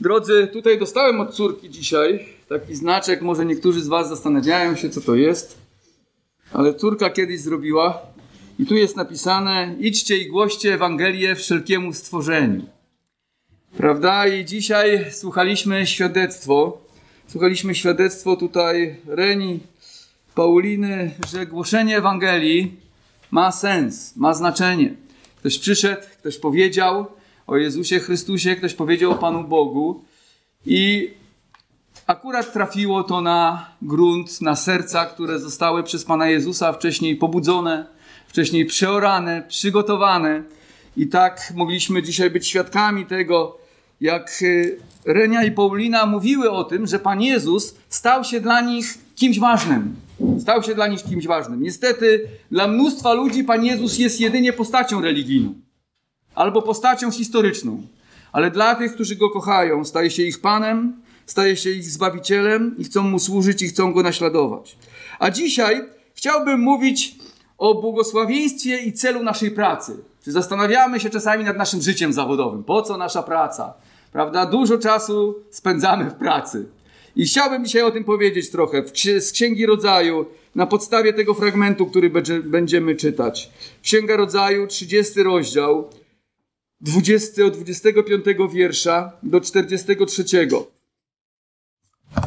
Drodzy, tutaj dostałem od córki dzisiaj taki znaczek, może niektórzy z Was zastanawiają się, co to jest, ale córka kiedyś zrobiła i tu jest napisane: idźcie i głoście Ewangelię wszelkiemu stworzeniu. Prawda? I dzisiaj słuchaliśmy świadectwo. Słuchaliśmy świadectwo tutaj Reni, Pauliny, że głoszenie Ewangelii ma sens, ma znaczenie. Ktoś przyszedł, ktoś powiedział o Jezusie Chrystusie, ktoś powiedział o Panu Bogu i akurat trafiło to na grunt, na serca, które zostały przez Pana Jezusa wcześniej pobudzone, wcześniej przeorane, przygotowane. I tak mogliśmy dzisiaj być świadkami tego, jak y, Renia i Paulina mówiły o tym, że Pan Jezus stał się dla nich kimś ważnym. Stał się dla nich kimś ważnym. Niestety, dla mnóstwa ludzi Pan Jezus jest jedynie postacią religijną albo postacią historyczną. Ale dla tych, którzy go kochają, staje się ich Panem, staje się ich Zbawicielem i chcą mu służyć i chcą go naśladować. A dzisiaj chciałbym mówić o błogosławieństwie i celu naszej pracy. Czy zastanawiamy się czasami nad naszym życiem zawodowym? Po co nasza praca? Prawda? Dużo czasu spędzamy w pracy. I chciałbym dzisiaj o tym powiedzieć trochę z Księgi Rodzaju, na podstawie tego fragmentu, który będziemy czytać. Księga Rodzaju, 30 rozdział, 20, od 25 wiersza do 43.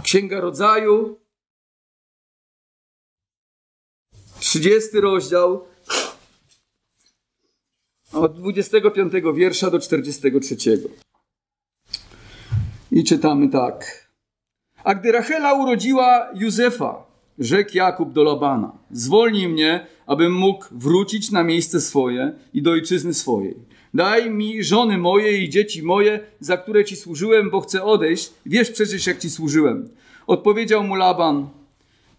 Księga Rodzaju, 30 rozdział, od 25 wiersza do 43. I czytamy tak. A gdy Rachela urodziła Józefa, rzekł Jakub do Labana: Zwolnij mnie, abym mógł wrócić na miejsce swoje i do ojczyzny swojej. Daj mi żony moje i dzieci moje, za które ci służyłem, bo chcę odejść. Wiesz przecież, jak ci służyłem. Odpowiedział mu Laban: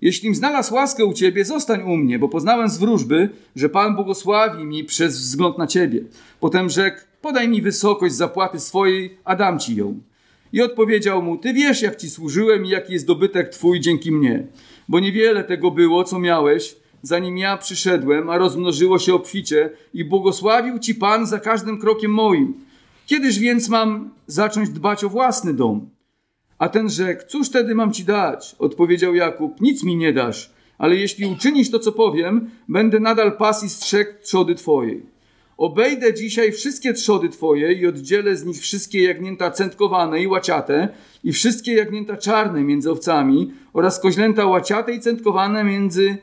Jeślim znalazł łaskę u ciebie, zostań u mnie, bo poznałem z wróżby, że Pan błogosławi mi przez wzgląd na ciebie. Potem rzekł: Podaj mi wysokość zapłaty swojej, a dam ci ją. I odpowiedział mu: Ty wiesz, jak ci służyłem i jaki jest dobytek twój dzięki mnie, bo niewiele tego było, co miałeś, zanim ja przyszedłem, a rozmnożyło się obficie i błogosławił ci Pan za każdym krokiem moim. Kiedyż więc mam zacząć dbać o własny dom? A ten rzekł: Cóż wtedy mam ci dać? Odpowiedział Jakub: Nic mi nie dasz, ale jeśli uczynisz to, co powiem, będę nadal pas i strzegł trzody twojej. Obejdę dzisiaj wszystkie trzody twoje i oddzielę z nich wszystkie jagnięta centkowane i łaciate i wszystkie jagnięta czarne między owcami oraz koźlęta łaciate i centkowane między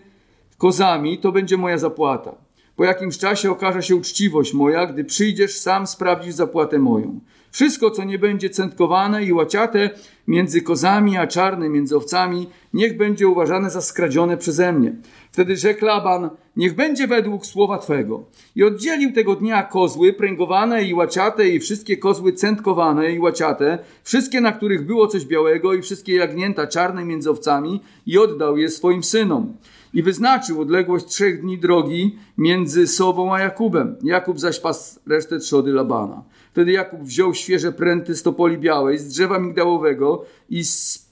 kozami, to będzie moja zapłata. Po jakimś czasie okaże się uczciwość moja, gdy przyjdziesz sam sprawdzić zapłatę moją. Wszystko, co nie będzie centkowane i łaciate między kozami, a czarne między owcami, niech będzie uważane za skradzione przeze mnie. Wtedy rzekł Laban, niech będzie według słowa Twego. I oddzielił tego dnia kozły pręgowane i łaciate i wszystkie kozły centkowane i łaciate, wszystkie, na których było coś białego i wszystkie jagnięta czarne między owcami i oddał je swoim synom i wyznaczył odległość trzech dni drogi między sobą a Jakubem. Jakub zaś pas resztę trzody Labana. Wtedy Jakub wziął świeże pręty z topoli białej, z drzewa migdałowego i z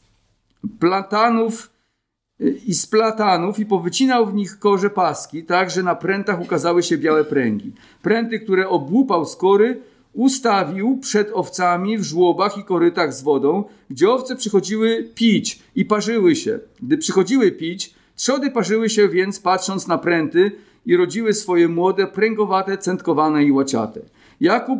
platanów i z platanów i powycinał w nich korze paski, tak, że na prętach ukazały się białe pręgi. Pręty, które obłupał z kory, ustawił przed owcami w żłobach i korytach z wodą, gdzie owce przychodziły pić i parzyły się. Gdy przychodziły pić, Trzody parzyły się więc, patrząc na pręty, i rodziły swoje młode, pręgowate, centkowane i łaciate. Jakub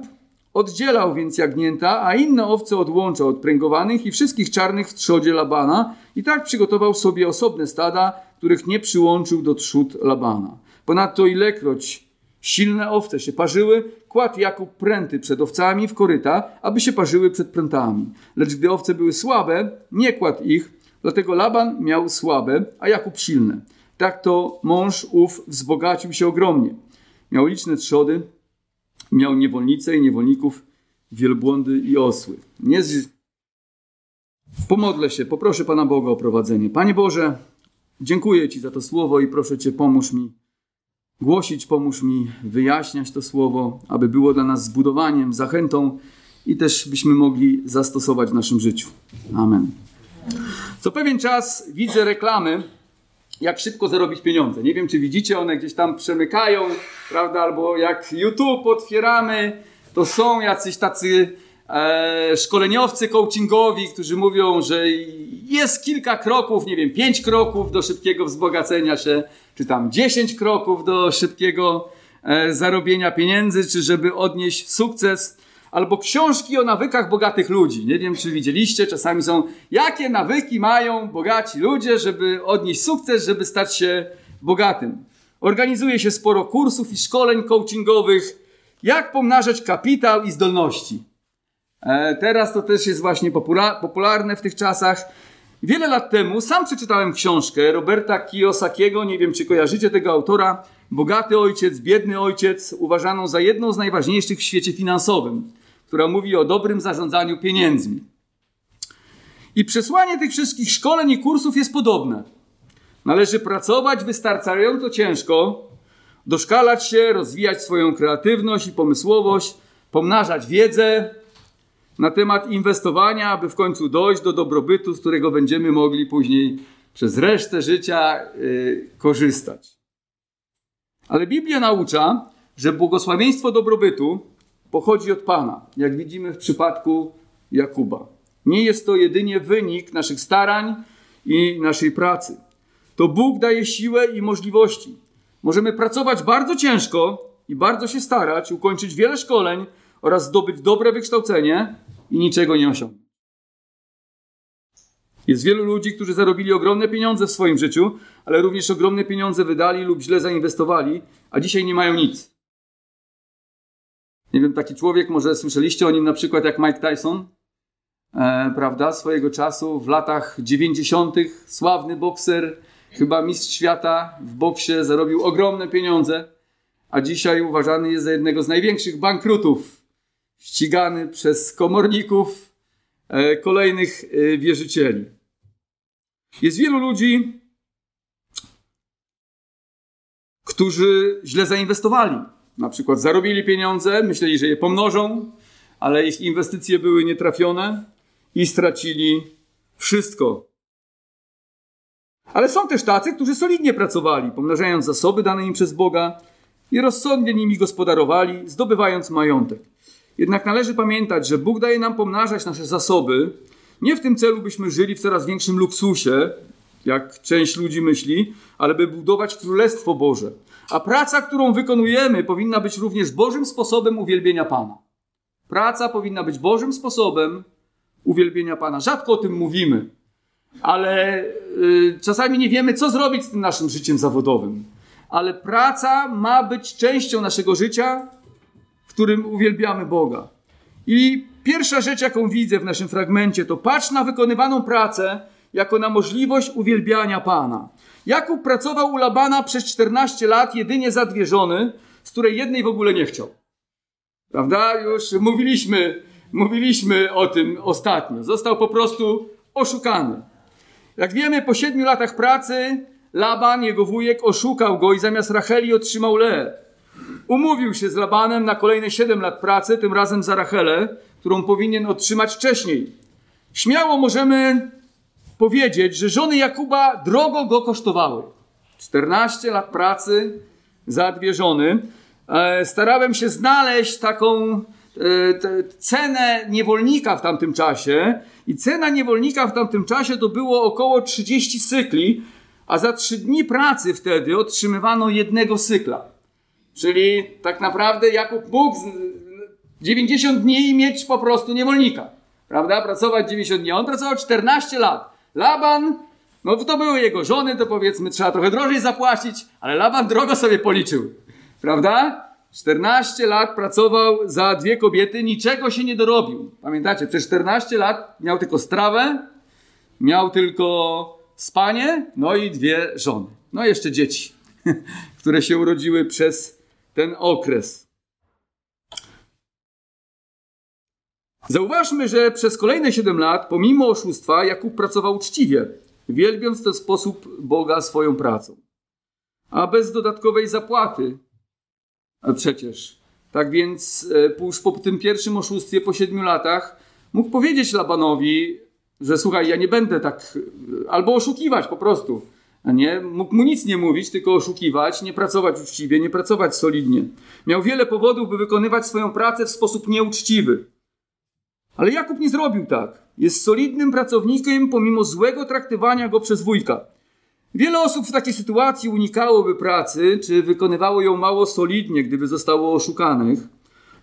oddzielał więc jagnięta, a inne owce odłączał od pręgowanych i wszystkich czarnych w trzodzie Labana i tak przygotował sobie osobne stada, których nie przyłączył do trzód Labana. Ponadto ilekroć silne owce się parzyły, kładł Jakub pręty przed owcami w koryta, aby się parzyły przed prętami. Lecz gdy owce były słabe, nie kładł ich, Dlatego Laban miał słabe, a Jakub silne. Tak to mąż ów wzbogacił się ogromnie. Miał liczne trzody, miał niewolnice i niewolników, wielbłądy i osły. Nie z... Pomodlę się, poproszę Pana Boga o prowadzenie. Panie Boże, dziękuję Ci za to słowo i proszę Cię, pomóż mi głosić, pomóż mi wyjaśniać to słowo, aby było dla nas zbudowaniem, zachętą i też byśmy mogli zastosować w naszym życiu. Amen. Co pewien czas widzę reklamy, jak szybko zarobić pieniądze. Nie wiem, czy widzicie, one gdzieś tam przemykają, prawda? Albo jak YouTube otwieramy, to są jacyś tacy e, szkoleniowcy coachingowi, którzy mówią, że jest kilka kroków, nie wiem, pięć kroków do szybkiego wzbogacenia się, czy tam dziesięć kroków do szybkiego e, zarobienia pieniędzy, czy żeby odnieść sukces albo książki o nawykach bogatych ludzi. Nie wiem, czy widzieliście, czasami są, jakie nawyki mają bogaci ludzie, żeby odnieść sukces, żeby stać się bogatym. Organizuje się sporo kursów i szkoleń coachingowych, jak pomnażać kapitał i zdolności. E, teraz to też jest właśnie popularne w tych czasach. Wiele lat temu sam przeczytałem książkę Roberta Kiyosakiego, nie wiem czy kojarzycie tego autora, Bogaty ojciec, biedny ojciec, uważaną za jedną z najważniejszych w świecie finansowym która mówi o dobrym zarządzaniu pieniędzmi. I przesłanie tych wszystkich szkoleń i kursów jest podobne. Należy pracować wystarczająco ciężko, doszkalać się, rozwijać swoją kreatywność i pomysłowość, pomnażać wiedzę na temat inwestowania, aby w końcu dojść do dobrobytu, z którego będziemy mogli później przez resztę życia yy, korzystać. Ale Biblia naucza, że błogosławieństwo dobrobytu pochodzi od Pana, jak widzimy w przypadku Jakuba. Nie jest to jedynie wynik naszych starań i naszej pracy. To Bóg daje siłę i możliwości. Możemy pracować bardzo ciężko i bardzo się starać, ukończyć wiele szkoleń oraz zdobyć dobre wykształcenie i niczego nie osiągnąć. Jest wielu ludzi, którzy zarobili ogromne pieniądze w swoim życiu, ale również ogromne pieniądze wydali lub źle zainwestowali, a dzisiaj nie mają nic. Nie wiem, taki człowiek, może słyszeliście o nim na przykład jak Mike Tyson, e, prawda, swojego czasu w latach 90. sławny bokser, chyba mistrz świata w boksie, zarobił ogromne pieniądze, a dzisiaj uważany jest za jednego z największych bankrutów, ścigany przez komorników e, kolejnych e, wierzycieli. Jest wielu ludzi, którzy źle zainwestowali na przykład zarobili pieniądze, myśleli, że je pomnożą, ale ich inwestycje były nietrafione i stracili wszystko. Ale są też tacy, którzy solidnie pracowali, pomnażając zasoby dane im przez Boga i rozsądnie nimi gospodarowali, zdobywając majątek. Jednak należy pamiętać, że Bóg daje nam pomnażać nasze zasoby, nie w tym celu, byśmy żyli w coraz większym luksusie, jak część ludzi myśli, ale by budować Królestwo Boże. A praca, którą wykonujemy, powinna być również Bożym sposobem uwielbienia Pana. Praca powinna być Bożym sposobem uwielbienia Pana. Rzadko o tym mówimy, ale y, czasami nie wiemy, co zrobić z tym naszym życiem zawodowym. Ale praca ma być częścią naszego życia, w którym uwielbiamy Boga. I pierwsza rzecz, jaką widzę w naszym fragmencie, to patrz na wykonywaną pracę jako na możliwość uwielbiania Pana. Jakub pracował u Labana przez 14 lat, jedynie za dwie żony, z której jednej w ogóle nie chciał. Prawda? Już mówiliśmy, mówiliśmy o tym ostatnio. Został po prostu oszukany. Jak wiemy, po siedmiu latach pracy Laban, jego wujek, oszukał go i zamiast Racheli otrzymał Leę. Umówił się z Labanem na kolejne siedem lat pracy, tym razem za Rachelę, którą powinien otrzymać wcześniej. Śmiało możemy powiedzieć, że żony Jakuba drogo go kosztowały. 14 lat pracy za dwie żony. E, starałem się znaleźć taką e, cenę niewolnika w tamtym czasie i cena niewolnika w tamtym czasie to było około 30 cykli, a za 3 dni pracy wtedy otrzymywano jednego cykla. Czyli tak naprawdę Jakub mógł 90 dni mieć po prostu niewolnika. Prawda? Pracować 90 dni. On pracował 14 lat. Laban, no to były jego żony, to powiedzmy trzeba trochę drożej zapłacić, ale Laban drogo sobie policzył. Prawda? 14 lat pracował za dwie kobiety, niczego się nie dorobił. Pamiętacie, przez 14 lat miał tylko strawę, miał tylko spanie, no i dwie żony. No i jeszcze dzieci, które się urodziły przez ten okres. Zauważmy, że przez kolejne 7 lat, pomimo oszustwa, Jakub pracował uczciwie, wielbiąc w ten sposób Boga swoją pracą. A bez dodatkowej zapłaty. A przecież. Tak więc e, już po tym pierwszym oszustwie, po 7 latach, mógł powiedzieć Labanowi, że słuchaj, ja nie będę tak, e, albo oszukiwać po prostu. A nie, mógł mu nic nie mówić, tylko oszukiwać, nie pracować uczciwie, nie pracować solidnie. Miał wiele powodów, by wykonywać swoją pracę w sposób nieuczciwy. Ale Jakub nie zrobił tak. Jest solidnym pracownikiem pomimo złego traktowania go przez wujka. Wiele osób w takiej sytuacji unikałoby pracy, czy wykonywało ją mało solidnie, gdyby zostało oszukanych,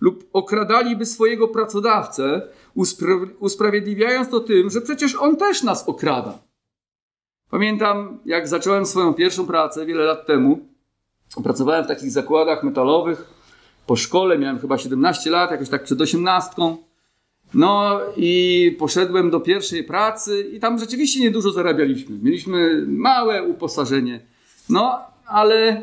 lub okradaliby swojego pracodawcę, uspra- usprawiedliwiając to tym, że przecież on też nas okrada. Pamiętam, jak zacząłem swoją pierwszą pracę wiele lat temu. Pracowałem w takich zakładach metalowych. Po szkole miałem chyba 17 lat, jakoś tak przed 18. No i poszedłem do pierwszej pracy i tam rzeczywiście niedużo zarabialiśmy. Mieliśmy małe uposażenie. No, ale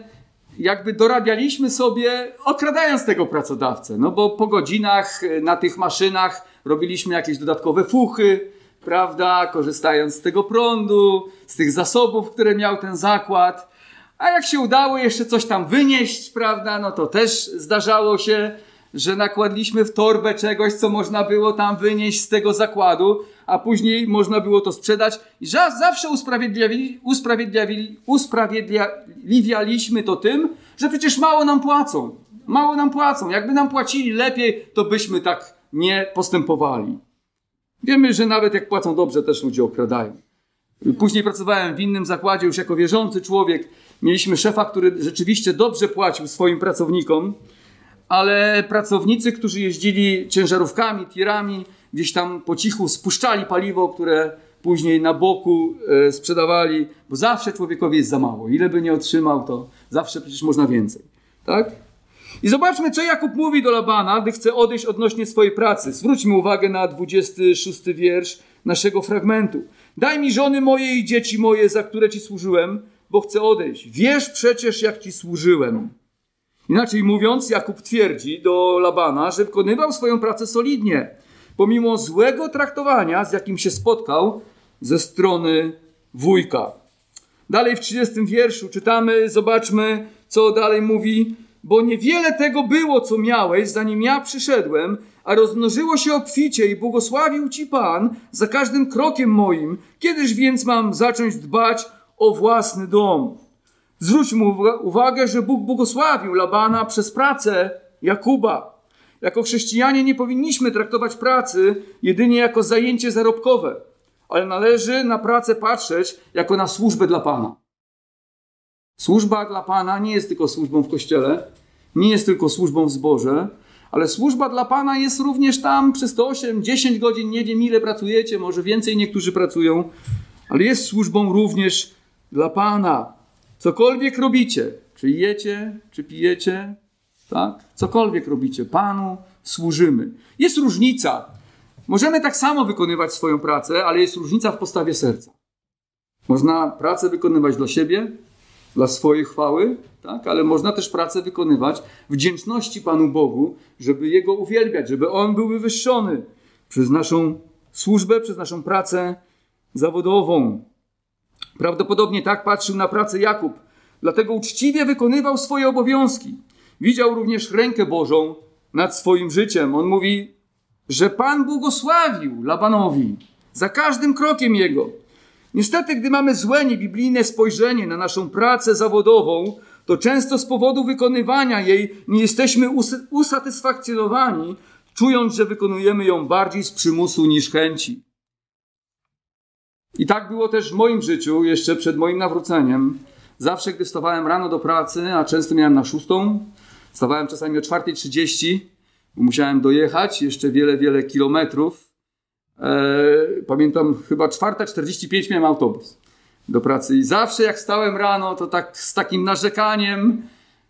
jakby dorabialiśmy sobie, okradając tego pracodawcę. No bo po godzinach na tych maszynach robiliśmy jakieś dodatkowe fuchy, prawda, korzystając z tego prądu, z tych zasobów, które miał ten zakład. A jak się udało jeszcze coś tam wynieść, prawda, no to też zdarzało się, że nakładliśmy w torbę czegoś, co można było tam wynieść z tego zakładu, a później można było to sprzedać. I zawsze usprawiedliwi, usprawiedliwi, usprawiedliwialiśmy to tym, że przecież mało nam płacą. Mało nam płacą. Jakby nam płacili lepiej, to byśmy tak nie postępowali. Wiemy, że nawet jak płacą dobrze, też ludzie okradają. Później pracowałem w innym zakładzie, już jako wierzący człowiek. Mieliśmy szefa, który rzeczywiście dobrze płacił swoim pracownikom, ale pracownicy, którzy jeździli ciężarówkami, tirami, gdzieś tam po cichu spuszczali paliwo, które później na boku e, sprzedawali, bo zawsze człowiekowi jest za mało. Ile by nie otrzymał, to zawsze przecież można więcej. Tak? I zobaczmy, co Jakub mówi do Labana, gdy chce odejść odnośnie swojej pracy. Zwróćmy uwagę na 26 wiersz naszego fragmentu. Daj mi żony moje i dzieci moje, za które ci służyłem, bo chcę odejść. Wiesz przecież, jak ci służyłem. Inaczej mówiąc, Jakub twierdzi do Labana, że wykonywał swoją pracę solidnie, pomimo złego traktowania, z jakim się spotkał ze strony wujka. Dalej w 30 wierszu czytamy, zobaczmy, co dalej mówi bo niewiele tego było, co miałeś, zanim ja przyszedłem, a rozmnożyło się obficie i błogosławił Ci Pan za każdym krokiem moim. Kiedyż więc mam zacząć dbać o własny dom? Zwróć mu uwagę, że Bóg błogosławił Labana przez pracę Jakuba. Jako chrześcijanie nie powinniśmy traktować pracy jedynie jako zajęcie zarobkowe, ale należy na pracę patrzeć jako na służbę dla Pana. Służba dla Pana nie jest tylko służbą w kościele, nie jest tylko służbą w zborze, ale służba dla Pana jest również tam przez to 8, 10 godzin, nie wiem ile pracujecie, może więcej niektórzy pracują, ale jest służbą również dla Pana. Cokolwiek robicie, czy jecie, czy pijecie, tak? Cokolwiek robicie, Panu służymy. Jest różnica. Możemy tak samo wykonywać swoją pracę, ale jest różnica w postawie serca. Można pracę wykonywać dla siebie, dla swojej chwały, tak? ale można też pracę wykonywać wdzięczności Panu Bogu, żeby Jego uwielbiać, żeby On był wywyższony przez naszą służbę, przez naszą pracę zawodową. Prawdopodobnie tak patrzył na pracę Jakub, dlatego uczciwie wykonywał swoje obowiązki. Widział również rękę Bożą nad swoim życiem. On mówi, że Pan błogosławił Labanowi za każdym krokiem jego. Niestety, gdy mamy złe, niebiblijne spojrzenie na naszą pracę zawodową, to często z powodu wykonywania jej nie jesteśmy usatysfakcjonowani, czując, że wykonujemy ją bardziej z przymusu niż chęci. I tak było też w moim życiu, jeszcze przed moim nawróceniem. Zawsze, gdy wstawałem rano do pracy, a często miałem na szóstą, wstawałem czasami o 4.30, bo musiałem dojechać jeszcze wiele, wiele kilometrów E, pamiętam, chyba 4.45 miałem autobus do pracy i zawsze jak stałem rano, to tak z takim narzekaniem,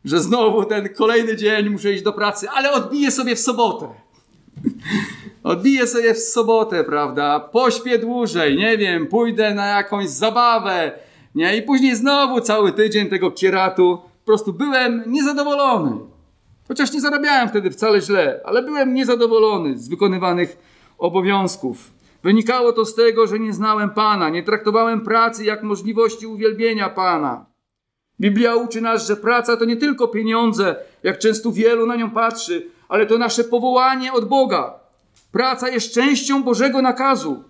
że znowu ten kolejny dzień muszę iść do pracy, ale odbiję sobie w sobotę. Odbiję sobie w sobotę, prawda? Pośpię dłużej, nie wiem, pójdę na jakąś zabawę, nie? I później znowu cały tydzień tego kieratu. Po prostu byłem niezadowolony. Chociaż nie zarabiałem wtedy wcale źle, ale byłem niezadowolony z wykonywanych obowiązków. Wynikało to z tego, że nie znałem Pana, nie traktowałem pracy jak możliwości uwielbienia Pana. Biblia uczy nas, że praca to nie tylko pieniądze, jak często wielu na nią patrzy, ale to nasze powołanie od Boga. Praca jest częścią Bożego nakazu.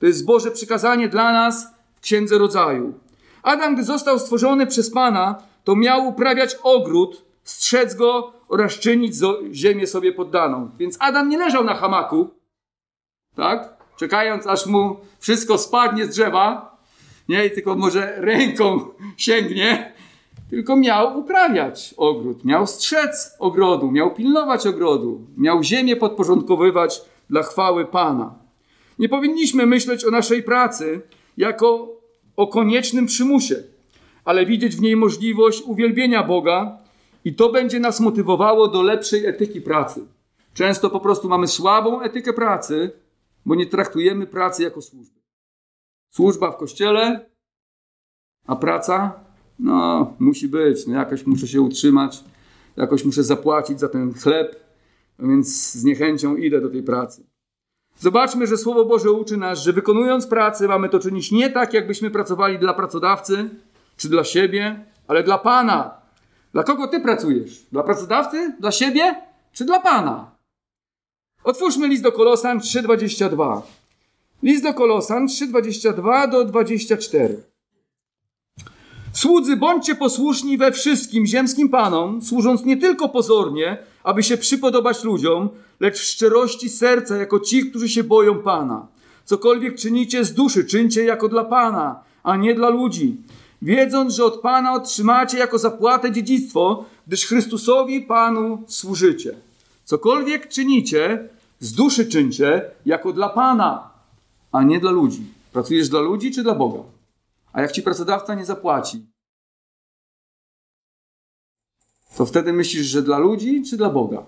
To jest Boże przykazanie dla nas w Księdze Rodzaju. Adam, gdy został stworzony przez Pana, to miał uprawiać ogród, strzec go oraz czynić ziemię sobie poddaną. Więc Adam nie leżał na hamaku, tak? Czekając, aż mu wszystko spadnie z drzewa, nie, tylko może ręką sięgnie, tylko miał uprawiać ogród, miał strzec ogrodu, miał pilnować ogrodu, miał ziemię podporządkowywać dla chwały Pana. Nie powinniśmy myśleć o naszej pracy jako o koniecznym przymusie, ale widzieć w niej możliwość uwielbienia Boga i to będzie nas motywowało do lepszej etyki pracy. Często po prostu mamy słabą etykę pracy, bo nie traktujemy pracy jako służby. Służba w kościele, a praca, no, musi być. No, jakoś muszę się utrzymać, jakoś muszę zapłacić za ten chleb, więc z niechęcią idę do tej pracy. Zobaczmy, że Słowo Boże uczy nas, że wykonując pracę, mamy to czynić nie tak, jakbyśmy pracowali dla pracodawcy czy dla siebie, ale dla Pana. Dla kogo ty pracujesz? Dla pracodawcy? Dla siebie? Czy dla Pana? Otwórzmy list do Kolosan 3:22. List do Kolosan 3:22 do 24. Słudzy, bądźcie posłuszni we wszystkim ziemskim panom, służąc nie tylko pozornie, aby się przypodobać ludziom, lecz w szczerości serca, jako ci, którzy się boją Pana. Cokolwiek czynicie z duszy, czyńcie jako dla Pana, a nie dla ludzi, wiedząc, że od Pana otrzymacie jako zapłatę dziedzictwo, gdyż Chrystusowi Panu służycie. Cokolwiek czynicie, z duszy czyńcie jako dla Pana, a nie dla ludzi. Pracujesz dla ludzi czy dla Boga? A jak ci pracodawca nie zapłaci, to wtedy myślisz, że dla ludzi czy dla Boga?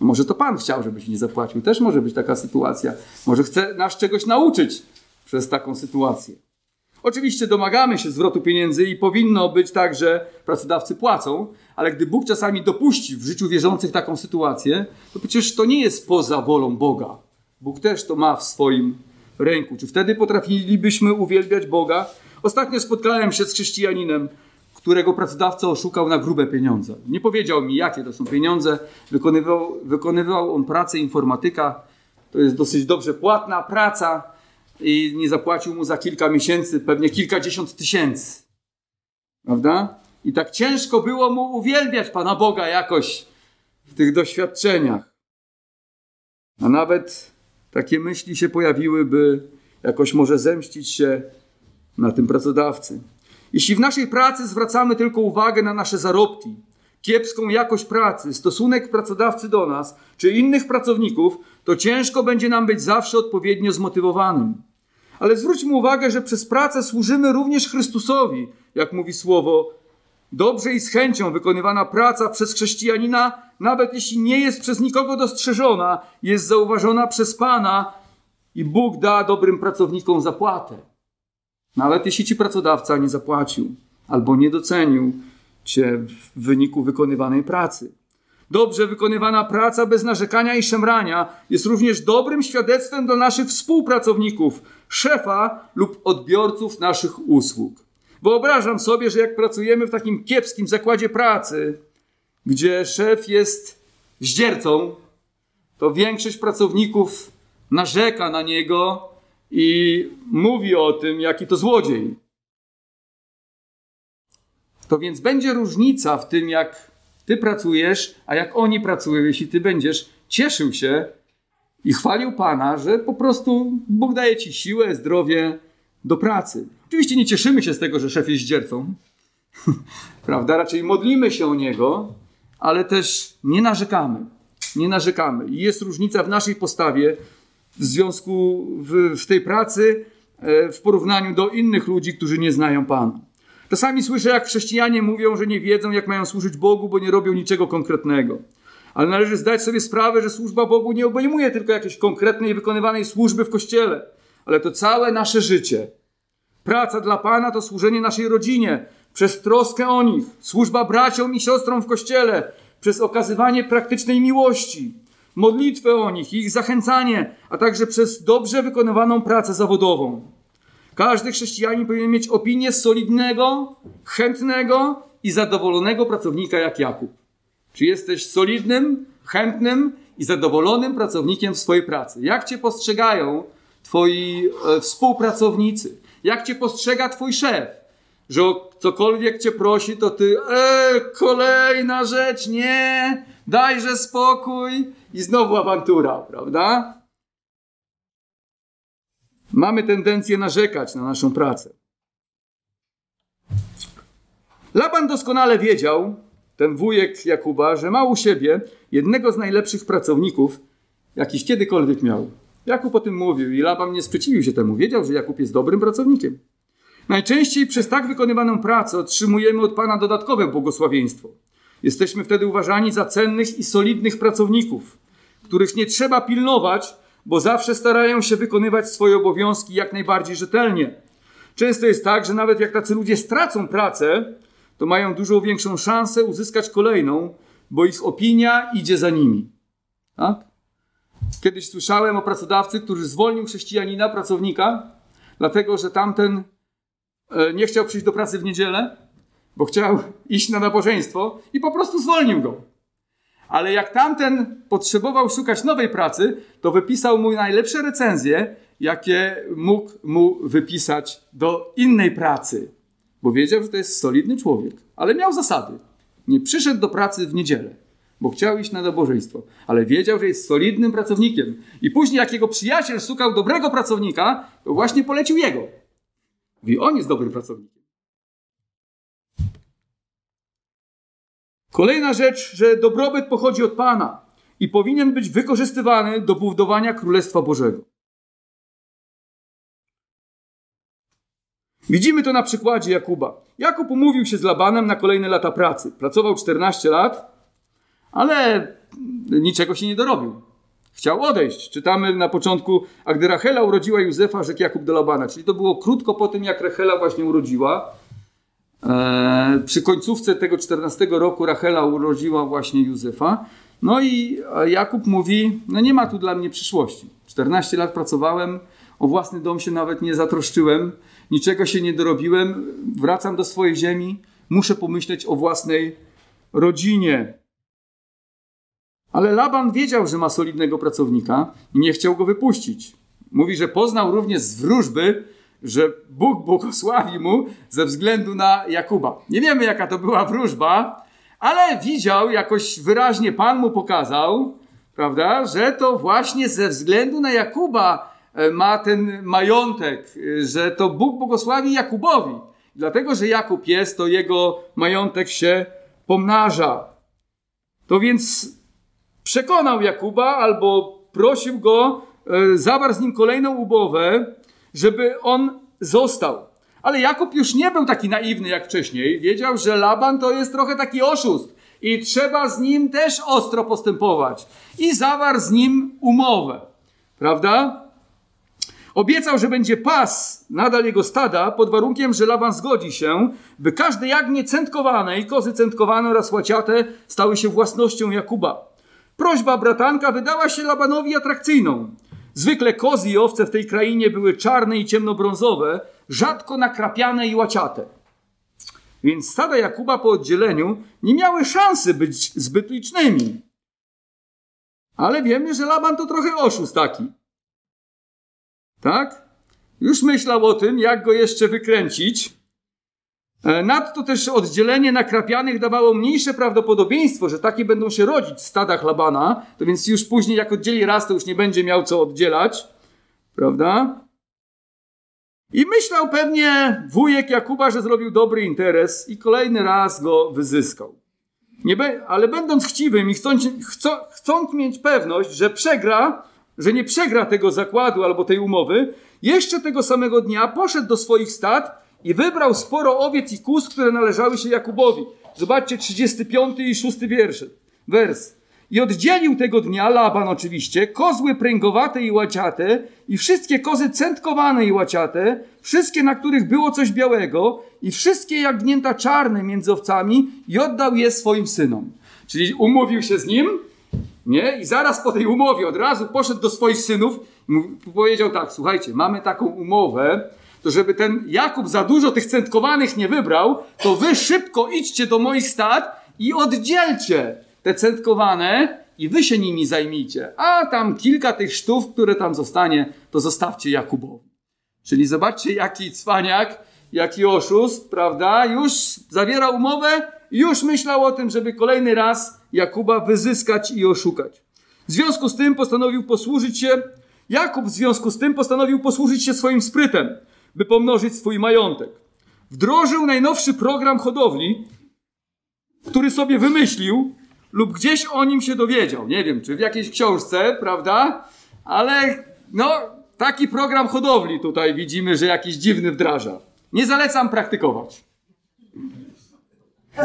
Może to Pan chciał, żebyś nie zapłacił. Też może być taka sytuacja. Może chce nas czegoś nauczyć przez taką sytuację. Oczywiście domagamy się zwrotu pieniędzy i powinno być tak, że pracodawcy płacą, ale gdy Bóg czasami dopuści w życiu wierzących taką sytuację, to przecież to nie jest poza wolą Boga. Bóg też to ma w swoim ręku. Czy wtedy potrafilibyśmy uwielbiać Boga? Ostatnio spotkałem się z chrześcijaninem, którego pracodawca oszukał na grube pieniądze. Nie powiedział mi, jakie to są pieniądze. Wykonywał, wykonywał on pracę informatyka. To jest dosyć dobrze płatna praca i nie zapłacił mu za kilka miesięcy pewnie kilkadziesiąt tysięcy. Prawda? I tak ciężko było mu uwielbiać Pana Boga jakoś w tych doświadczeniach. A nawet takie myśli się pojawiły, by jakoś może zemścić się na tym pracodawcy. Jeśli w naszej pracy zwracamy tylko uwagę na nasze zarobki, kiepską jakość pracy, stosunek pracodawcy do nas czy innych pracowników, to ciężko będzie nam być zawsze odpowiednio zmotywowanym. Ale zwróćmy uwagę, że przez pracę służymy również Chrystusowi, jak mówi słowo. Dobrze i z chęcią wykonywana praca przez chrześcijanina, nawet jeśli nie jest przez nikogo dostrzeżona, jest zauważona przez Pana i Bóg da dobrym pracownikom zapłatę. Nawet jeśli ci pracodawca nie zapłacił albo nie docenił cię w wyniku wykonywanej pracy. Dobrze wykonywana praca bez narzekania i szemrania jest również dobrym świadectwem dla naszych współpracowników, szefa lub odbiorców naszych usług. Wyobrażam sobie, że jak pracujemy w takim kiepskim zakładzie pracy, gdzie szef jest zdziercą, to większość pracowników narzeka na niego i mówi o tym, jaki to złodziej. To więc będzie różnica w tym, jak ty pracujesz, a jak oni pracują, jeśli ty będziesz cieszył się i chwalił Pana, że po prostu Bóg daje ci siłę, zdrowie do pracy. Oczywiście nie cieszymy się z tego, że szef jest dziercą, prawda? Raczej modlimy się o niego, ale też nie narzekamy. Nie narzekamy. I jest różnica w naszej postawie w związku w, w tej pracy e, w porównaniu do innych ludzi, którzy nie znają Pana. Czasami słyszę, jak chrześcijanie mówią, że nie wiedzą, jak mają służyć Bogu, bo nie robią niczego konkretnego. Ale należy zdać sobie sprawę, że służba Bogu nie obejmuje tylko jakiejś konkretnej wykonywanej służby w kościele, ale to całe nasze życie. Praca dla Pana to służenie naszej rodzinie, przez troskę o nich, służba braciom i siostrom w kościele, przez okazywanie praktycznej miłości, modlitwę o nich ich zachęcanie, a także przez dobrze wykonywaną pracę zawodową. Każdy chrześcijanin powinien mieć opinię solidnego, chętnego i zadowolonego pracownika jak Jakub. Czy jesteś solidnym, chętnym i zadowolonym pracownikiem swojej pracy? Jak cię postrzegają twoi e, współpracownicy? Jak cię postrzega twój szef? Że o cokolwiek cię prosi, to ty, e, kolejna rzecz, nie, dajże spokój i znowu awantura, prawda? mamy tendencję narzekać na naszą pracę. Laban doskonale wiedział, ten wujek Jakuba, że ma u siebie jednego z najlepszych pracowników, jakiś kiedykolwiek miał. Jakub o tym mówił i Laban nie sprzeciwił się temu. Wiedział, że Jakub jest dobrym pracownikiem. Najczęściej przez tak wykonywaną pracę otrzymujemy od Pana dodatkowe błogosławieństwo. Jesteśmy wtedy uważani za cennych i solidnych pracowników, których nie trzeba pilnować, bo zawsze starają się wykonywać swoje obowiązki jak najbardziej rzetelnie. Często jest tak, że nawet jak tacy ludzie stracą pracę, to mają dużo większą szansę uzyskać kolejną, bo ich opinia idzie za nimi. Tak? Kiedyś słyszałem o pracodawcy, który zwolnił chrześcijanina, pracownika, dlatego że tamten e, nie chciał przyjść do pracy w niedzielę, bo chciał iść na nabożeństwo i po prostu zwolnił go. Ale jak tamten potrzebował szukać nowej pracy, to wypisał mu najlepsze recenzje, jakie mógł mu wypisać do innej pracy bo wiedział, że to jest solidny człowiek, ale miał zasady. Nie przyszedł do pracy w niedzielę, bo chciał iść na nabożeństwo, ale wiedział, że jest solidnym pracownikiem. I później, jak jego przyjaciel szukał dobrego pracownika, to właśnie polecił jego. Mówi, on jest dobrym pracownikiem. Kolejna rzecz, że dobrobyt pochodzi od Pana i powinien być wykorzystywany do budowania Królestwa Bożego. Widzimy to na przykładzie Jakuba. Jakub umówił się z Labanem na kolejne lata pracy. Pracował 14 lat, ale niczego się nie dorobił. Chciał odejść. Czytamy na początku, a gdy Rachela urodziła Józefa, rzekł Jakub do Labana. Czyli to było krótko po tym, jak Rachela właśnie urodziła. Eee, przy końcówce tego 14 roku Rachela urodziła właśnie Józefa. No i Jakub mówi, no nie ma tu dla mnie przyszłości. 14 lat pracowałem, o własny dom się nawet nie zatroszczyłem niczego się nie dorobiłem, wracam do swojej ziemi, muszę pomyśleć o własnej rodzinie. Ale Laban wiedział, że ma solidnego pracownika i nie chciał go wypuścić. Mówi, że poznał również z wróżby, że Bóg błogosławi mu ze względu na Jakuba. Nie wiemy, jaka to była wróżba, ale widział, jakoś wyraźnie Pan mu pokazał, prawda, że to właśnie ze względu na Jakuba E, ma ten majątek, e, że to Bóg błogosławi Jakubowi. Dlatego, że Jakub jest, to jego majątek się pomnaża. To więc przekonał Jakuba albo prosił go, e, zawarł z nim kolejną umowę, żeby on został. Ale Jakub już nie był taki naiwny jak wcześniej. Wiedział, że Laban to jest trochę taki oszust i trzeba z nim też ostro postępować. I zawarł z nim umowę. Prawda? Obiecał, że będzie pas nadal jego stada, pod warunkiem, że Laban zgodzi się, by każde jagnię centkowane i kozy centkowane oraz łaciate stały się własnością Jakuba. Prośba bratanka wydała się Labanowi atrakcyjną. Zwykle kozy i owce w tej krainie były czarne i ciemnobrązowe, rzadko nakrapiane i łaciate. Więc stada Jakuba po oddzieleniu nie miały szansy być zbyt licznymi. Ale wiemy, że Laban to trochę oszust taki. Tak? Już myślał o tym, jak go jeszcze wykręcić. E, nadto też oddzielenie nakrapianych dawało mniejsze prawdopodobieństwo, że takie będą się rodzić w stadach Labana. To więc już później, jak oddzieli raz, to już nie będzie miał co oddzielać. Prawda? I myślał pewnie wujek Jakuba, że zrobił dobry interes i kolejny raz go wyzyskał. Be, ale będąc chciwym i chcąc, chcąc mieć pewność, że przegra, że nie przegra tego zakładu albo tej umowy, jeszcze tego samego dnia poszedł do swoich stad i wybrał sporo owiec i kus, które należały się Jakubowi. Zobaczcie 35 i 6 wiersz, wers. I oddzielił tego dnia Laban oczywiście kozły pręgowate i łaciate i wszystkie kozy centkowane i łaciate, wszystkie na których było coś białego i wszystkie jagnięta czarne między owcami i oddał je swoim synom. Czyli umówił się z nim, nie? I zaraz po tej umowie od razu poszedł do swoich synów i powiedział tak, słuchajcie, mamy taką umowę, to żeby ten Jakub za dużo tych centkowanych nie wybrał, to wy szybko idźcie do moich stad i oddzielcie te centkowane i wy się nimi zajmijcie. A tam kilka tych sztów, które tam zostanie, to zostawcie Jakubowi. Czyli zobaczcie, jaki cwaniak, jaki oszust, prawda? Już zawiera umowę, już myślał o tym, żeby kolejny raz Jakuba wyzyskać i oszukać. W związku z tym postanowił posłużyć się Jakub w związku z tym postanowił posłużyć się swoim sprytem, by pomnożyć swój majątek. Wdrożył najnowszy program hodowli, który sobie wymyślił lub gdzieś o nim się dowiedział. Nie wiem, czy w jakiejś książce, prawda? Ale no, taki program hodowli tutaj widzimy, że jakiś dziwny wdraża. Nie zalecam praktykować.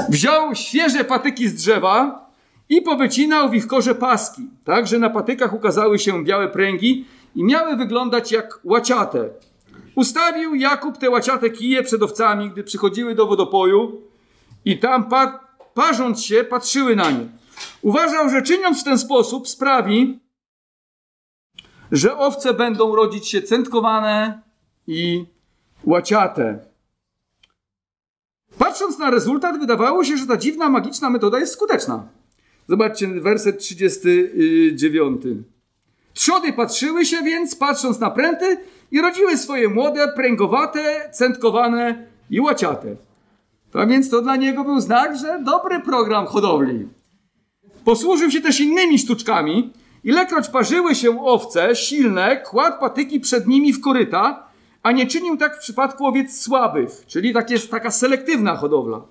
Wziął świeże patyki z drzewa i powycinał w ich korze paski, tak, że na patykach ukazały się białe pręgi i miały wyglądać jak łaciate. Ustawił Jakub te łaciate kije przed owcami, gdy przychodziły do wodopoju i tam pa parząc się patrzyły na nie. Uważał, że czyniąc w ten sposób sprawi, że owce będą rodzić się centkowane i łaciate. Patrząc na rezultat, wydawało się, że ta dziwna, magiczna metoda jest skuteczna. Zobaczcie werset 39. Trzody patrzyły się więc, patrząc na pręty, i rodziły swoje młode, pręgowate, centkowane i łaciate. A więc to dla niego był znak, że dobry program hodowli. Posłużył się też innymi sztuczkami. Ilekroć parzyły się owce silne, kładł patyki przed nimi w koryta, a nie czynił tak w przypadku owiec słabych, czyli tak jest taka selektywna hodowla.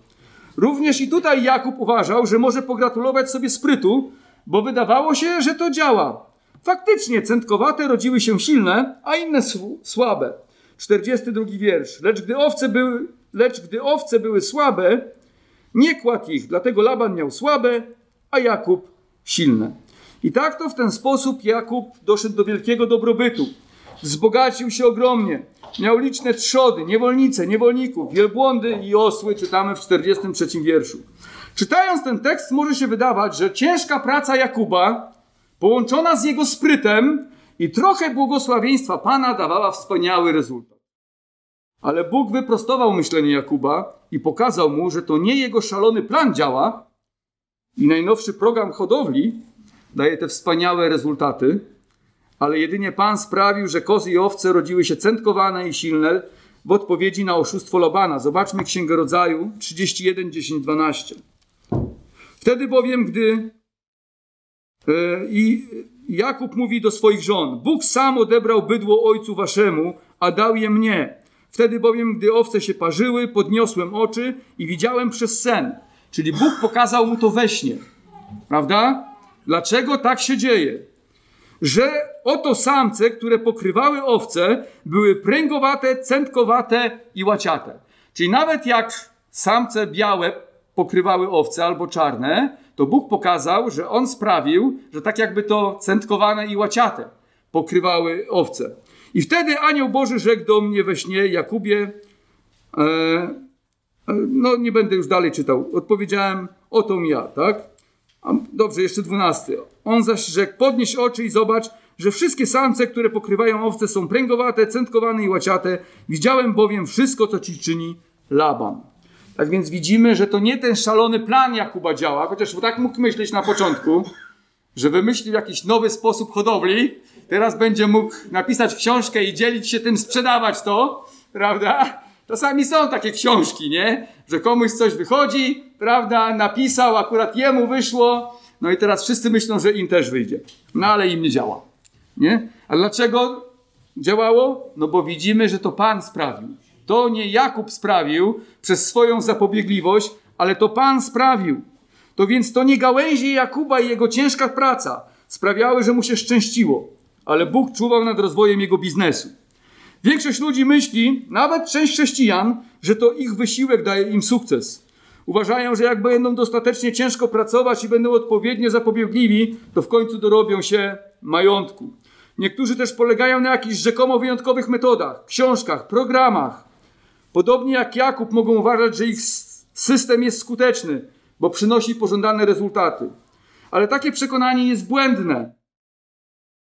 Również i tutaj Jakub uważał, że może pogratulować sobie sprytu, bo wydawało się, że to działa. Faktycznie centkowate rodziły się silne, a inne słabe. 42 wiersz. Lecz gdy owce były, lecz gdy owce były słabe, nie kładł ich, dlatego Laban miał słabe, a Jakub silne. I tak to w ten sposób Jakub doszedł do wielkiego dobrobytu. Wzbogacił się ogromnie. Miał liczne trzody, niewolnice, niewolników, wielbłądy i osły, czytamy w 43 wierszu. Czytając ten tekst może się wydawać, że ciężka praca Jakuba, połączona z jego sprytem i trochę błogosławieństwa Pana dawała wspaniały rezultat. Ale Bóg wyprostował myślenie Jakuba i pokazał mu, że to nie jego szalony plan działa i najnowszy program hodowli daje te wspaniałe rezultaty, ale jedynie Pan sprawił, że kozy i owce rodziły się centkowane i silne w odpowiedzi na oszustwo Lobana. Zobaczmy Księgę Rodzaju 31, 10, 12. Wtedy bowiem, gdy i Jakub mówi do swoich żon: Bóg sam odebrał bydło ojcu waszemu, a dał je mnie. Wtedy bowiem, gdy owce się parzyły, podniosłem oczy i widziałem przez sen. Czyli Bóg pokazał mu to we śnie. Prawda? Dlaczego tak się dzieje? Że oto samce, które pokrywały owce, były pręgowate, centkowate i łaciate. Czyli nawet jak samce białe pokrywały owce albo czarne, to Bóg pokazał, że On sprawił, że tak jakby to centkowane i łaciate pokrywały owce. I wtedy anioł Boży rzekł do mnie we śnie, Jakubie, e, e, no nie będę już dalej czytał, odpowiedziałem, oto ja, tak? A, dobrze, jeszcze dwunasty. On zaś rzekł, podnieś oczy i zobacz, że wszystkie samce, które pokrywają owce są pręgowate, centkowane i łaciate. Widziałem bowiem wszystko, co ci czyni Laban. Tak więc widzimy, że to nie ten szalony plan Jakuba działa, chociaż tak mógł myśleć na początku, że wymyślił jakiś nowy sposób hodowli, teraz będzie mógł napisać książkę i dzielić się tym, sprzedawać to, prawda? Czasami są takie książki, nie? Że komuś coś wychodzi, prawda? Napisał, akurat jemu wyszło, no i teraz wszyscy myślą, że im też wyjdzie. No ale im nie działa, nie? A dlaczego działało? No bo widzimy, że to Pan sprawił. To nie Jakub sprawił przez swoją zapobiegliwość, ale to Pan sprawił. To więc to nie gałęzie Jakuba i jego ciężka praca sprawiały, że mu się szczęściło, ale Bóg czuwał nad rozwojem jego biznesu. Większość ludzi myśli, nawet część chrześcijan, że to ich wysiłek daje im sukces. Uważają, że jak będą dostatecznie ciężko pracować i będą odpowiednio zapobiegliwi, to w końcu dorobią się majątku. Niektórzy też polegają na jakichś rzekomo wyjątkowych metodach, książkach, programach. Podobnie jak Jakub mogą uważać, że ich system jest skuteczny, bo przynosi pożądane rezultaty. Ale takie przekonanie jest błędne.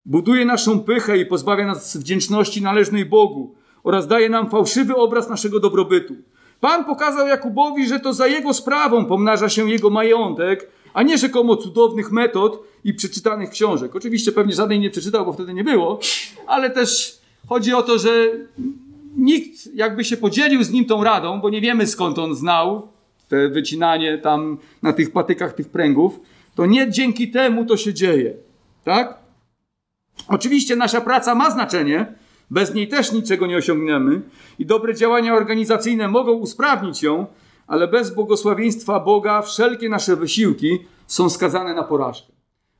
Buduje naszą pychę i pozbawia nas wdzięczności należnej Bogu oraz daje nam fałszywy obraz naszego dobrobytu. Pan pokazał Jakubowi, że to za jego sprawą pomnaża się jego majątek, a nie rzekomo cudownych metod i przeczytanych książek. Oczywiście pewnie żadnej nie przeczytał, bo wtedy nie było, ale też chodzi o to, że nikt jakby się podzielił z nim tą radą, bo nie wiemy skąd on znał te wycinanie tam na tych patykach tych pręgów, to nie dzięki temu to się dzieje. Tak? Oczywiście nasza praca ma znaczenie, bez niej też niczego nie osiągniemy i dobre działania organizacyjne mogą usprawnić ją, ale bez błogosławieństwa Boga wszelkie nasze wysiłki są skazane na porażkę.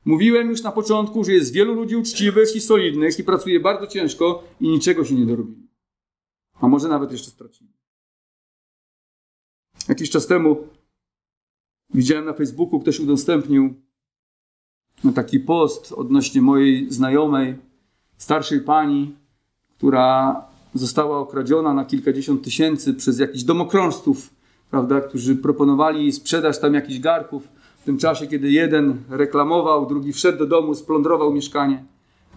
Mówiłem już na początku, że jest wielu ludzi uczciwych i solidnych i pracuje bardzo ciężko i niczego się nie dorobili. A może nawet jeszcze stracili. Jakiś czas temu widziałem na Facebooku, ktoś udostępnił taki post odnośnie mojej znajomej, starszej pani, która została okradziona na kilkadziesiąt tysięcy przez jakichś domokrążców, prawda, którzy proponowali sprzedaż tam jakichś garków. W tym czasie, kiedy jeden reklamował, drugi wszedł do domu, splądrował mieszkanie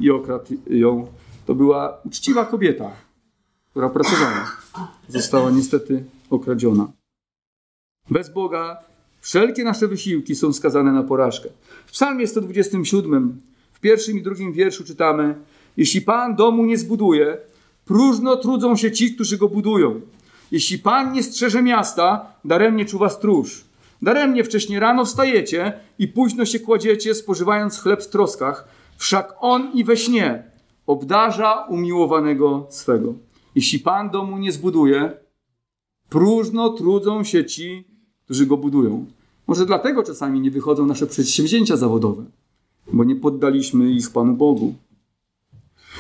i okradł ją. To była uczciwa kobieta, która pracowała. Została niestety okradziona. Bez Boga wszelkie nasze wysiłki są skazane na porażkę. W psalmie 127, w pierwszym i drugim wierszu czytamy Jeśli Pan domu nie zbuduje, próżno trudzą się ci, którzy go budują. Jeśli Pan nie strzeże miasta, daremnie czuwa stróż. Daremnie wcześnie rano wstajecie i późno się kładziecie, spożywając chleb w troskach, wszak On i we śnie obdarza umiłowanego swego. Jeśli Pan domu nie zbuduje, próżno trudzą się ci, którzy go budują. Może dlatego czasami nie wychodzą nasze przedsięwzięcia zawodowe, bo nie poddaliśmy ich Panu Bogu.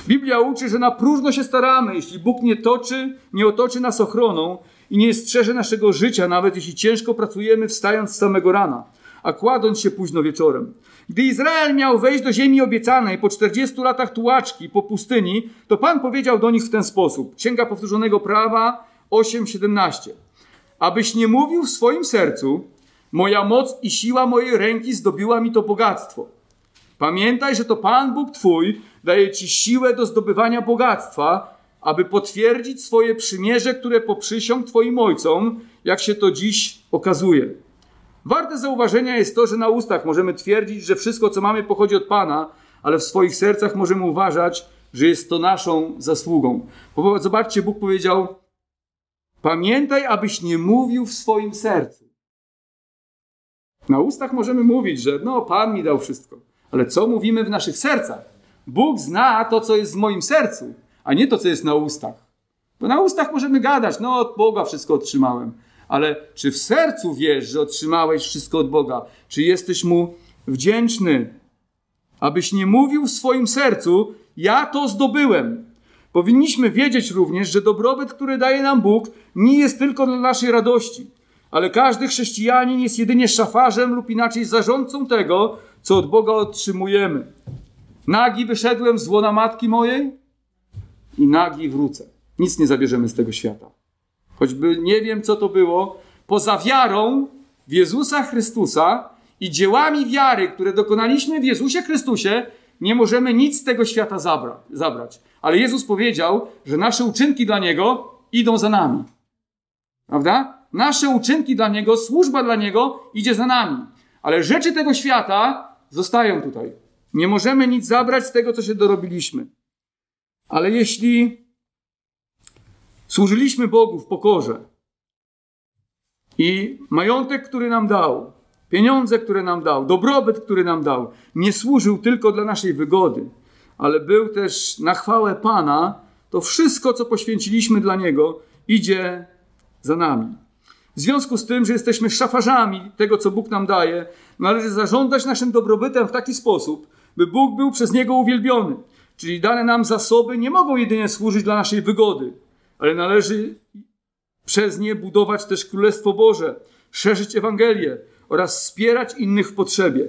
Biblia uczy, że na próżno się staramy, jeśli Bóg nie toczy, nie otoczy nas ochroną i nie strzeże naszego życia, nawet jeśli ciężko pracujemy, wstając z samego rana, a kładąc się późno wieczorem. Gdy Izrael miał wejść do ziemi obiecanej po 40 latach tułaczki po pustyni, to Pan powiedział do nich w ten sposób. Księga Powtórzonego Prawa 8:17. Abyś nie mówił w swoim sercu, moja moc i siła mojej ręki zdobiła mi to bogactwo. Pamiętaj, że to Pan Bóg Twój daje Ci siłę do zdobywania bogactwa, aby potwierdzić swoje przymierze, które poprzysiąg Twoim ojcom, jak się to dziś okazuje. Warte zauważenia jest to, że na ustach możemy twierdzić, że wszystko, co mamy, pochodzi od Pana, ale w swoich sercach możemy uważać, że jest to naszą zasługą. Zobaczcie, Bóg powiedział: Pamiętaj, abyś nie mówił w swoim sercu. Na ustach możemy mówić, że no, Pan mi dał wszystko. Ale co mówimy w naszych sercach? Bóg zna to, co jest w moim sercu, a nie to, co jest na ustach. Bo na ustach możemy gadać, no od Boga wszystko otrzymałem. Ale czy w sercu wiesz, że otrzymałeś wszystko od Boga? Czy jesteś Mu wdzięczny? Abyś nie mówił w swoim sercu, ja to zdobyłem. Powinniśmy wiedzieć również, że dobrobyt, który daje nam Bóg, nie jest tylko dla naszej radości, ale każdy chrześcijanin jest jedynie szafarzem lub inaczej zarządcą tego, co od Boga otrzymujemy. Nagi wyszedłem z łona matki mojej i nagi wrócę. Nic nie zabierzemy z tego świata. Choćby nie wiem, co to było, poza wiarą w Jezusa Chrystusa i dziełami wiary, które dokonaliśmy w Jezusie Chrystusie, nie możemy nic z tego świata zabra zabrać. Ale Jezus powiedział, że nasze uczynki dla Niego idą za nami. Prawda? Nasze uczynki dla Niego, służba dla Niego idzie za nami. Ale rzeczy tego świata zostają tutaj. Nie możemy nic zabrać z tego, co się dorobiliśmy. Ale jeśli służyliśmy Bogu w pokorze i majątek, który nam dał, pieniądze, które nam dał, dobrobyt, który nam dał, nie służył tylko dla naszej wygody, ale był też na chwałę Pana, to wszystko, co poświęciliśmy dla Niego, idzie za nami. W związku z tym, że jesteśmy szafarzami tego, co Bóg nam daje, należy zarządzać naszym dobrobytem w taki sposób, by Bóg był przez Niego uwielbiony. Czyli dane nam zasoby nie mogą jedynie służyć dla naszej wygody, ale należy przez nie budować też Królestwo Boże, szerzyć Ewangelię oraz wspierać innych w potrzebie.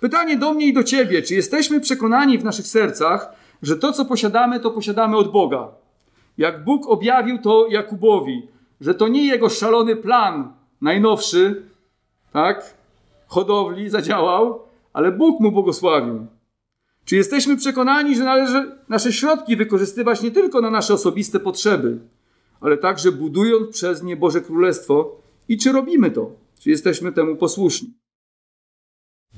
Pytanie do mnie i do Ciebie, czy jesteśmy przekonani w naszych sercach, że to, co posiadamy, to posiadamy od Boga? Jak Bóg objawił to Jakubowi, że to nie jego szalony plan najnowszy, tak, hodowli zadziałał, ale Bóg mu błogosławił. Czy jesteśmy przekonani, że należy nasze środki wykorzystywać nie tylko na nasze osobiste potrzeby, ale także budując przez nie Boże Królestwo? I czy robimy to? Czy jesteśmy temu posłuszni?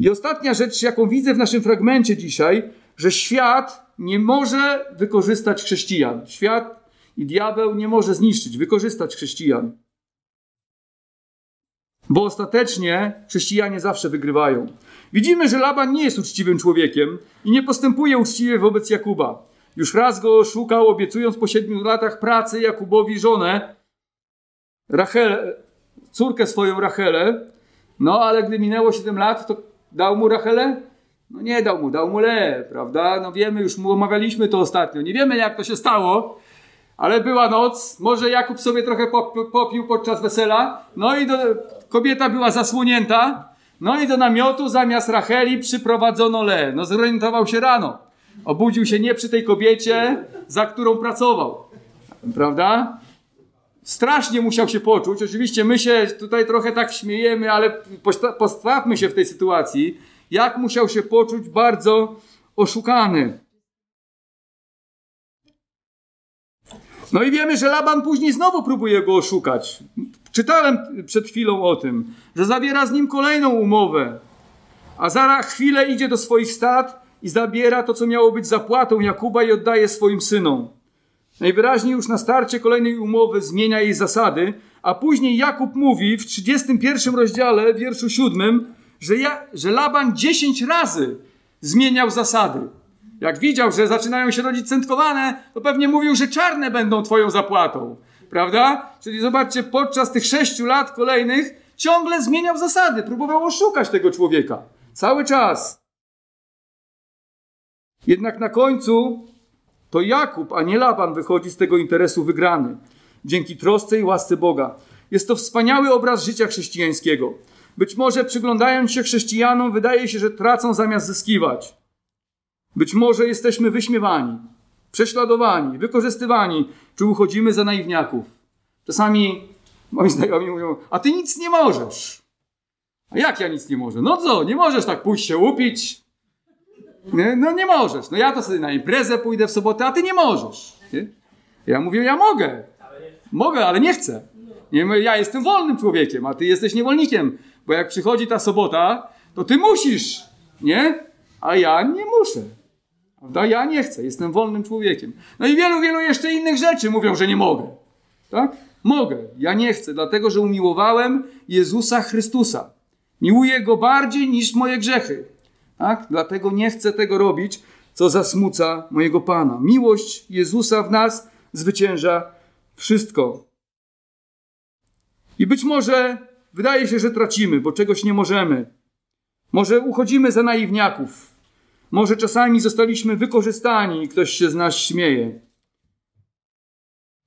I ostatnia rzecz, jaką widzę w naszym fragmencie dzisiaj, że świat nie może wykorzystać chrześcijan. Świat i diabeł nie może zniszczyć, wykorzystać chrześcijan. Bo ostatecznie chrześcijanie zawsze wygrywają. Widzimy, że Laban nie jest uczciwym człowiekiem i nie postępuje uczciwie wobec Jakuba. Już raz go oszukał, obiecując po siedmiu latach pracy Jakubowi żonę, Rachel, córkę swoją Rachelę. No ale gdy minęło siedem lat, to dał mu Rachelę? No nie dał mu, dał mu Le, prawda? No wiemy, już mu omawialiśmy to ostatnio. Nie wiemy, jak to się stało, ale była noc. Może Jakub sobie trochę popił podczas wesela. No i do, kobieta była zasłonięta. No i do namiotu zamiast Racheli przyprowadzono Le. No zorientował się rano. Obudził się nie przy tej kobiecie, za którą pracował. Prawda? Strasznie musiał się poczuć. Oczywiście my się tutaj trochę tak śmiejemy, ale postawmy się w tej sytuacji. Jak musiał się poczuć bardzo oszukany. No i wiemy, że Laban później znowu próbuje go oszukać. Czytałem przed chwilą o tym, że zawiera z nim kolejną umowę, a za chwilę idzie do swoich stad i zabiera to, co miało być zapłatą Jakuba i oddaje swoim synom. Najwyraźniej już na starcie kolejnej umowy zmienia jej zasady, a później Jakub mówi w 31 rozdziale, wierszu 7, że, ja, że Laban 10 razy zmieniał zasady. Jak widział, że zaczynają się rodzić centkowane, to pewnie mówił, że czarne będą twoją zapłatą. Prawda? Czyli zobaczcie, podczas tych sześciu lat kolejnych ciągle zmieniał zasady, próbował oszukać tego człowieka. Cały czas. Jednak na końcu to Jakub, a nie Laban wychodzi z tego interesu wygrany. Dzięki trosce i łasce Boga. Jest to wspaniały obraz życia chrześcijańskiego. Być może przyglądając się chrześcijanom, wydaje się, że tracą zamiast zyskiwać. Być może jesteśmy wyśmiewani, prześladowani, wykorzystywani, czy uchodzimy za naiwniaków. Czasami moi znajomi mówią, a ty nic nie możesz. A jak ja nic nie mogę? No co, nie możesz tak pójść się upić? Nie? No nie możesz. No ja to sobie na imprezę pójdę w sobotę, a ty nie możesz. Nie? Ja mówię, ja mogę. Mogę, ale nie chcę. Nie, ja jestem wolnym człowiekiem, a ty jesteś niewolnikiem. Bo jak przychodzi ta sobota, to ty musisz, nie? A ja nie muszę. Prawda? Ja nie chcę, jestem wolnym człowiekiem. No i wielu, wielu jeszcze innych rzeczy mówią, że nie mogę. Tak? Mogę, ja nie chcę, dlatego że umiłowałem Jezusa Chrystusa. Miłuję Go bardziej niż moje grzechy. Tak? Dlatego nie chcę tego robić, co zasmuca mojego Pana. Miłość Jezusa w nas zwycięża wszystko. I być może wydaje się, że tracimy, bo czegoś nie możemy. Może uchodzimy za naiwniaków. Może czasami zostaliśmy wykorzystani i ktoś się z nas śmieje.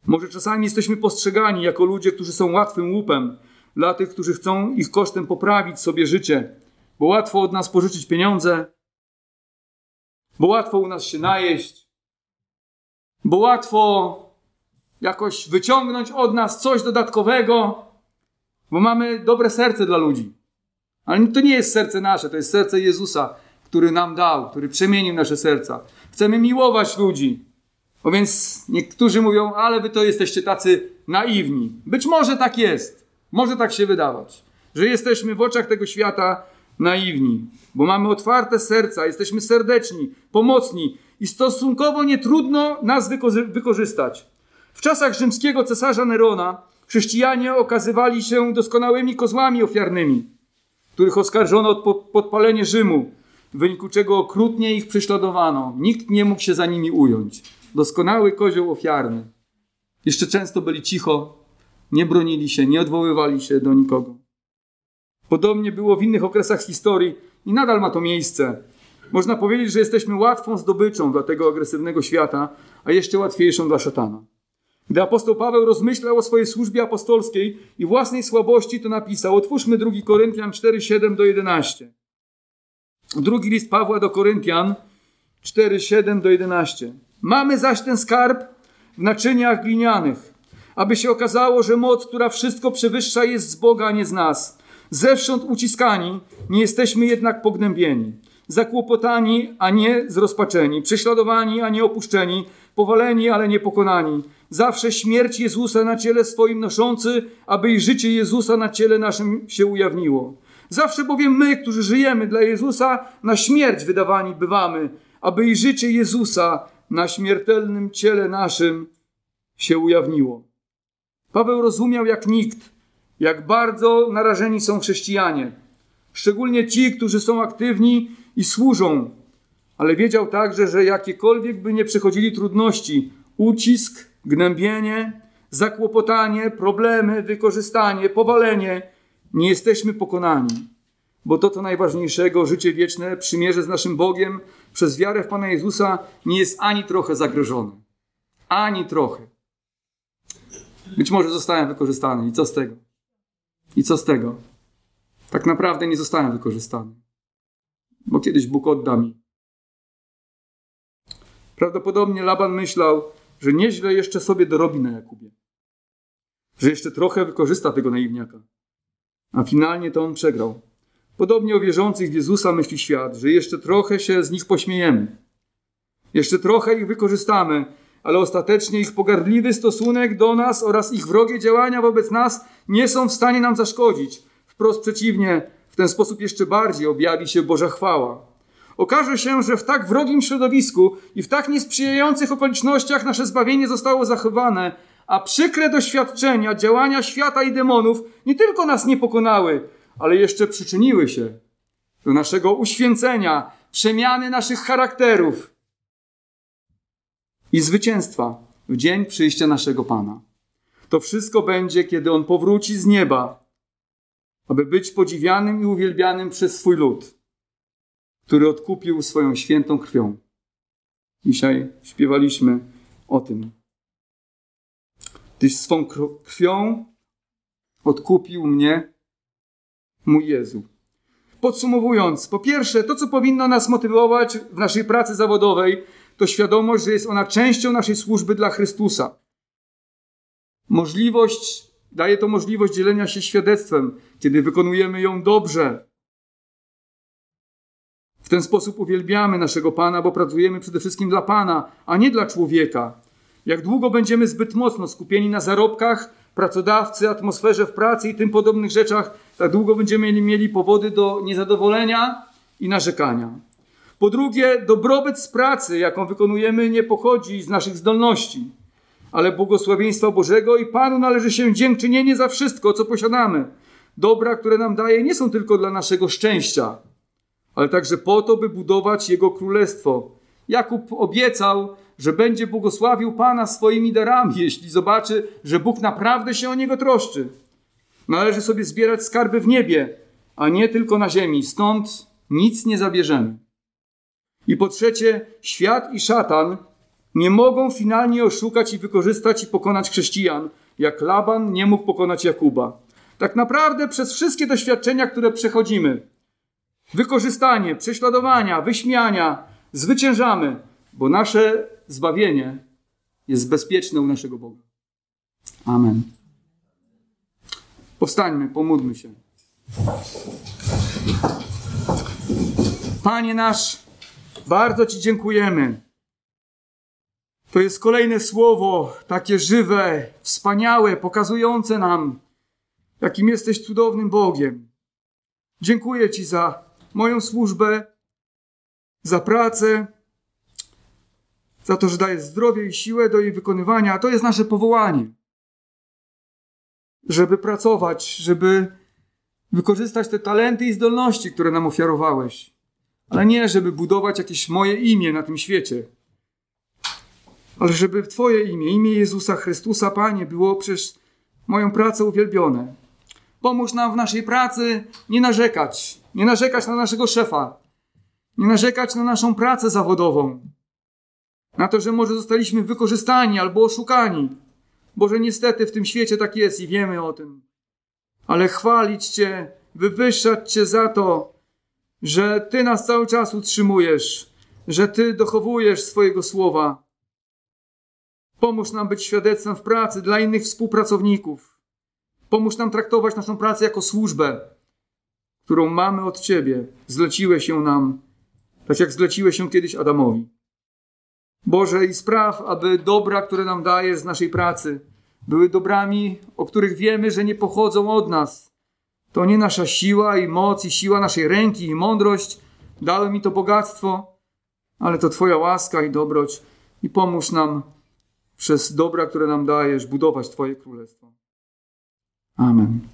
Może czasami jesteśmy postrzegani jako ludzie, którzy są łatwym łupem dla tych, którzy chcą ich kosztem poprawić sobie życie, bo łatwo od nas pożyczyć pieniądze, bo łatwo u nas się najeść, bo łatwo jakoś wyciągnąć od nas coś dodatkowego, bo mamy dobre serce dla ludzi. Ale to nie jest serce nasze, to jest serce Jezusa, który nam dał, który przemienił nasze serca. Chcemy miłować ludzi. Bo więc niektórzy mówią, ale wy to jesteście tacy naiwni. Być może tak jest. Może tak się wydawać, że jesteśmy w oczach tego świata naiwni, bo mamy otwarte serca, jesteśmy serdeczni, pomocni i stosunkowo nie trudno nas wykorzystać. W czasach rzymskiego cesarza Nerona chrześcijanie okazywali się doskonałymi kozłami ofiarnymi, których oskarżono o podpalenie Rzymu, w wyniku czego okrutnie ich prześladowano. Nikt nie mógł się za nimi ująć. Doskonały kozioł ofiarny. Jeszcze często byli cicho, nie bronili się, nie odwoływali się do nikogo. Podobnie było w innych okresach historii i nadal ma to miejsce. Można powiedzieć, że jesteśmy łatwą zdobyczą dla tego agresywnego świata, a jeszcze łatwiejszą dla szatana. Gdy apostoł Paweł rozmyślał o swojej służbie apostolskiej i własnej słabości, to napisał: Otwórzmy 2 Koryntian 4, 7 do 11. Drugi list Pawła do Koryntian 4, 7 do 11. Mamy zaś ten skarb w naczyniach glinianych, aby się okazało, że moc, która wszystko przewyższa, jest z Boga, a nie z nas. Zewsząd uciskani, nie jesteśmy jednak pognębieni. Zakłopotani, a nie zrozpaczeni. Prześladowani, a nie opuszczeni. Powaleni, ale nie pokonani zawsze śmierć Jezusa na ciele swoim noszący, aby i życie Jezusa na ciele naszym się ujawniło. Zawsze bowiem my, którzy żyjemy dla Jezusa, na śmierć wydawani bywamy, aby i życie Jezusa na śmiertelnym ciele naszym się ujawniło. Paweł rozumiał jak nikt, jak bardzo narażeni są chrześcijanie, szczególnie ci, którzy są aktywni i służą. Ale wiedział także, że jakiekolwiek by nie przechodzili trudności, ucisk, gnębienie, zakłopotanie, problemy, wykorzystanie, powalenie, nie jesteśmy pokonani. Bo to, co najważniejszego, życie wieczne, przymierze z naszym Bogiem przez wiarę w Pana Jezusa nie jest ani trochę zagrożone. Ani trochę. Być może zostałem wykorzystany. I co z tego? I co z tego? Tak naprawdę nie zostałem wykorzystany. Bo kiedyś Bóg odda mi. Prawdopodobnie Laban myślał, że nieźle jeszcze sobie dorobi na Jakubie. Że jeszcze trochę wykorzysta tego naiwniaka. A finalnie to on przegrał. Podobnie o wierzących w Jezusa myśli świat, że jeszcze trochę się z nich pośmiejemy. Jeszcze trochę ich wykorzystamy, ale ostatecznie ich pogardliwy stosunek do nas oraz ich wrogie działania wobec nas nie są w stanie nam zaszkodzić. Wprost przeciwnie, w ten sposób jeszcze bardziej objawi się Boża chwała. Okaże się, że w tak wrogim środowisku i w tak niesprzyjających okolicznościach nasze zbawienie zostało zachowane, a przykre doświadczenia działania świata i demonów nie tylko nas nie pokonały, ale jeszcze przyczyniły się do naszego uświęcenia, przemiany naszych charakterów i zwycięstwa w dzień przyjścia naszego Pana. To wszystko będzie, kiedy On powróci z nieba, aby być podziwianym i uwielbianym przez swój lud, który odkupił swoją świętą krwią. Dzisiaj śpiewaliśmy o tym. Tyś swą krwią odkupił mnie, mój Jezu. Podsumowując, po pierwsze, to co powinno nas motywować w naszej pracy zawodowej, to świadomość, że jest ona częścią naszej służby dla Chrystusa. Możliwość, daje to możliwość dzielenia się świadectwem, kiedy wykonujemy ją dobrze. W ten sposób uwielbiamy naszego Pana, bo pracujemy przede wszystkim dla Pana, a nie dla człowieka. Jak długo będziemy zbyt mocno skupieni na zarobkach, pracodawcy, atmosferze w pracy i tym podobnych rzeczach, tak długo będziemy mieli powody do niezadowolenia i narzekania. Po drugie, dobrobyt z pracy, jaką wykonujemy, nie pochodzi z naszych zdolności, ale błogosławieństwa Bożego i Panu należy się dziękczynienie za wszystko, co posiadamy. Dobra, które nam daje, nie są tylko dla naszego szczęścia, ale także po to, by budować Jego królestwo. Jakub obiecał, że będzie błogosławił Pana swoimi darami, jeśli zobaczy, że Bóg naprawdę się o niego troszczy. Należy sobie zbierać skarby w niebie, a nie tylko na ziemi. Stąd nic nie zabierzemy. I po trzecie, świat i szatan nie mogą finalnie oszukać i wykorzystać i pokonać chrześcijan, jak Laban nie mógł pokonać Jakuba. Tak naprawdę przez wszystkie doświadczenia, które przechodzimy, wykorzystanie, prześladowania, wyśmiania, zwyciężamy, bo nasze zbawienie jest bezpieczne u naszego Boga. Amen. Powstańmy, pomódlmy się. Panie nasz, bardzo Ci dziękujemy. To jest kolejne słowo, takie żywe, wspaniałe, pokazujące nam, jakim jesteś cudownym Bogiem. Dziękuję Ci za moją służbę, za pracę, za to, że dajesz zdrowie i siłę do jej wykonywania. To jest nasze powołanie. Żeby pracować, żeby wykorzystać te talenty i zdolności, które nam ofiarowałeś ale nie, żeby budować jakieś moje imię na tym świecie, ale żeby Twoje imię, imię Jezusa Chrystusa, Panie, było przez moją pracę uwielbione. Pomóż nam w naszej pracy nie narzekać, nie narzekać na naszego szefa, nie narzekać na naszą pracę zawodową, na to, że może zostaliśmy wykorzystani albo oszukani. Boże, niestety w tym świecie tak jest i wiemy o tym. Ale chwalić Cię, wywyższać Cię za to, że Ty nas cały czas utrzymujesz, że Ty dochowujesz swojego słowa. Pomóż nam być świadectwem w pracy dla innych współpracowników. Pomóż nam traktować naszą pracę jako służbę, którą mamy od Ciebie. Zleciłeś ją nam, tak jak zleciłeś się kiedyś Adamowi. Boże, i spraw, aby dobra, które nam dajesz z naszej pracy, były dobrami, o których wiemy, że nie pochodzą od nas, to nie nasza siła i moc i siła naszej ręki i mądrość dały mi to bogactwo, ale to Twoja łaska i dobroć i pomóż nam przez dobra, które nam dajesz, budować Twoje królestwo. Amen.